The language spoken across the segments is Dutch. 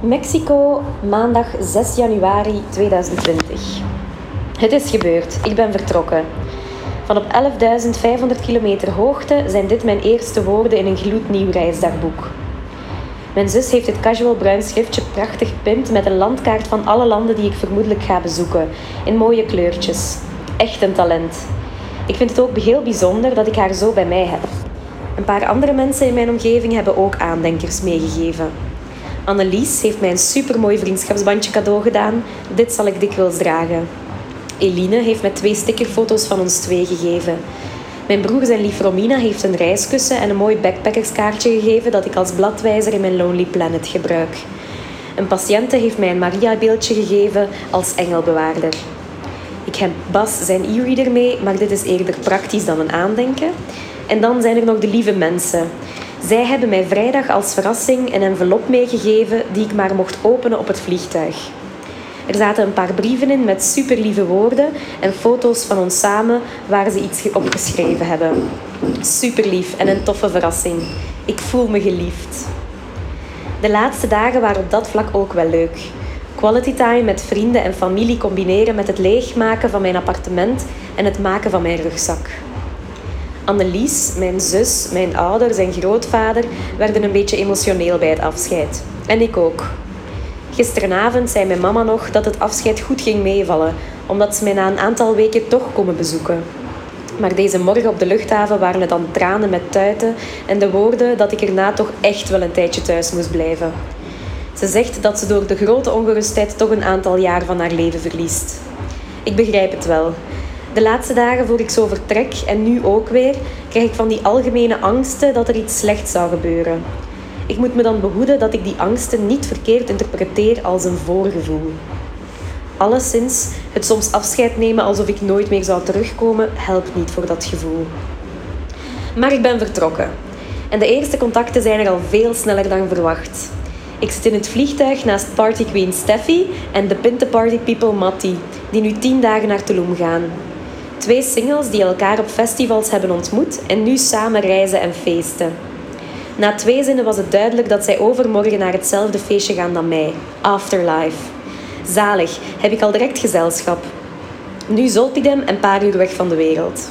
Mexico, maandag 6 januari 2020. Het is gebeurd. Ik ben vertrokken. Van op 11.500 kilometer hoogte zijn dit mijn eerste woorden in een gloednieuw reisdagboek. Mijn zus heeft het casual bruin schriftje prachtig gepimpt met een landkaart van alle landen die ik vermoedelijk ga bezoeken, in mooie kleurtjes. Echt een talent. Ik vind het ook heel bijzonder dat ik haar zo bij mij heb. Een paar andere mensen in mijn omgeving hebben ook aandenkers meegegeven. Annelies heeft mij een supermooi vriendschapsbandje cadeau gedaan. Dit zal ik dikwijls dragen. Eline heeft mij twee stickerfoto's van ons twee gegeven. Mijn broer zijn lief Romina heeft een reiskussen en een mooi backpackerskaartje gegeven dat ik als bladwijzer in mijn Lonely Planet gebruik. Een patiënte heeft mij een Maria-beeldje gegeven als engelbewaarder. Ik heb Bas zijn e-reader mee, maar dit is eerder praktisch dan een aandenken. En dan zijn er nog de lieve mensen. Zij hebben mij vrijdag als verrassing een envelop meegegeven die ik maar mocht openen op het vliegtuig. Er zaten een paar brieven in met superlieve woorden en foto's van ons samen waar ze iets opgeschreven hebben. Superlief en een toffe verrassing. Ik voel me geliefd. De laatste dagen waren op dat vlak ook wel leuk. Quality time met vrienden en familie combineren met het leegmaken van mijn appartement en het maken van mijn rugzak. Annelies, mijn zus, mijn ouders en grootvader werden een beetje emotioneel bij het afscheid. En ik ook. Gisteravond zei mijn mama nog dat het afscheid goed ging meevallen, omdat ze mij na een aantal weken toch komen bezoeken. Maar deze morgen op de luchthaven waren het dan tranen met tuiten en de woorden dat ik erna toch echt wel een tijdje thuis moest blijven. Ze zegt dat ze door de grote ongerustheid toch een aantal jaar van haar leven verliest. Ik begrijp het wel. De laatste dagen voor ik zo vertrek en nu ook weer, krijg ik van die algemene angsten dat er iets slechts zou gebeuren. Ik moet me dan behoeden dat ik die angsten niet verkeerd interpreteer als een voorgevoel. Alleszins, het soms afscheid nemen alsof ik nooit meer zou terugkomen, helpt niet voor dat gevoel. Maar ik ben vertrokken. En de eerste contacten zijn er al veel sneller dan verwacht. Ik zit in het vliegtuig naast Party Queen Steffi en de Pinte Party People Matti, die nu tien dagen naar Tulum gaan. Twee singles die elkaar op festivals hebben ontmoet en nu samen reizen en feesten. Na twee zinnen was het duidelijk dat zij overmorgen naar hetzelfde feestje gaan dan mij. Afterlife. Zalig, heb ik al direct gezelschap. Nu Zolpidem, een paar uur weg van de wereld.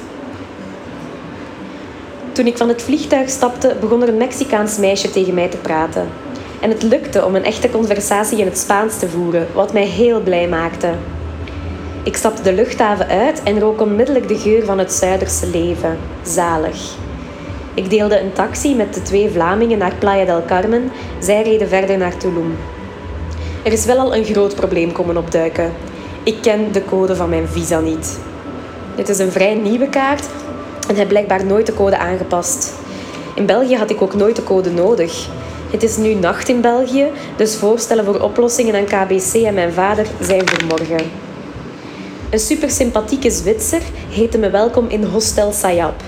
Toen ik van het vliegtuig stapte, begon er een Mexicaans meisje tegen mij te praten. En het lukte om een echte conversatie in het Spaans te voeren, wat mij heel blij maakte. Ik stapte de luchthaven uit en rook onmiddellijk de geur van het Zuiderse leven. Zalig. Ik deelde een taxi met de twee Vlamingen naar Playa del Carmen. Zij reden verder naar Tulum. Er is wel al een groot probleem komen opduiken. Ik ken de code van mijn visa niet. Dit is een vrij nieuwe kaart en heb blijkbaar nooit de code aangepast. In België had ik ook nooit de code nodig. Het is nu nacht in België, dus voorstellen voor oplossingen aan KBC en mijn vader zijn voor morgen. Een super sympathieke Zwitser heette me welkom in Hostel Sayab.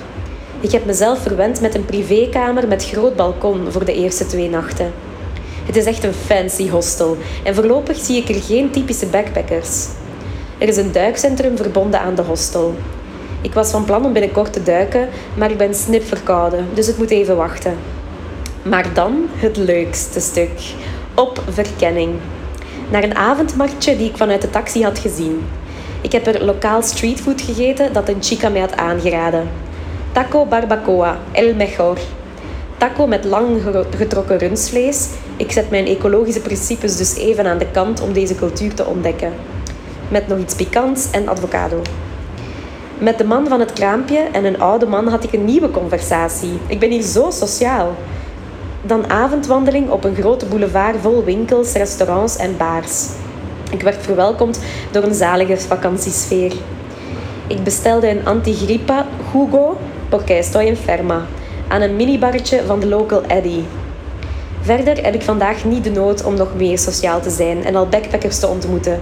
Ik heb mezelf verwend met een privékamer met groot balkon voor de eerste twee nachten. Het is echt een fancy hostel en voorlopig zie ik er geen typische backpackers. Er is een duikcentrum verbonden aan de hostel. Ik was van plan om binnenkort te duiken, maar ik ben snip verkouden, dus het moet even wachten. Maar dan het leukste stuk. Op verkenning. Naar een avondmarktje die ik vanuit de taxi had gezien. Ik heb er lokaal streetfood gegeten dat een chica mij had aangeraden. Taco barbacoa, el mejor. Taco met lang getrokken rundvlees. Ik zet mijn ecologische principes dus even aan de kant om deze cultuur te ontdekken. Met nog iets pikants en avocado. Met de man van het kraampje en een oude man had ik een nieuwe conversatie. Ik ben hier zo sociaal. Dan avondwandeling op een grote boulevard vol winkels, restaurants en bars. Ik werd verwelkomd door een zalige vakantiesfeer. Ik bestelde een antigripa Hugo porque enferma aan een minibarretje van de local Eddie. Verder heb ik vandaag niet de nood om nog meer sociaal te zijn en al backpackers te ontmoeten.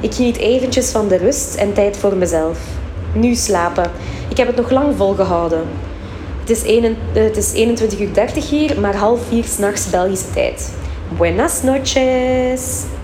Ik geniet eventjes van de rust en tijd voor mezelf. Nu slapen. Ik heb het nog lang volgehouden. Het is, 21, uur 30 hier, maar half vier s'nachts Belgische tijd. Buenas noches!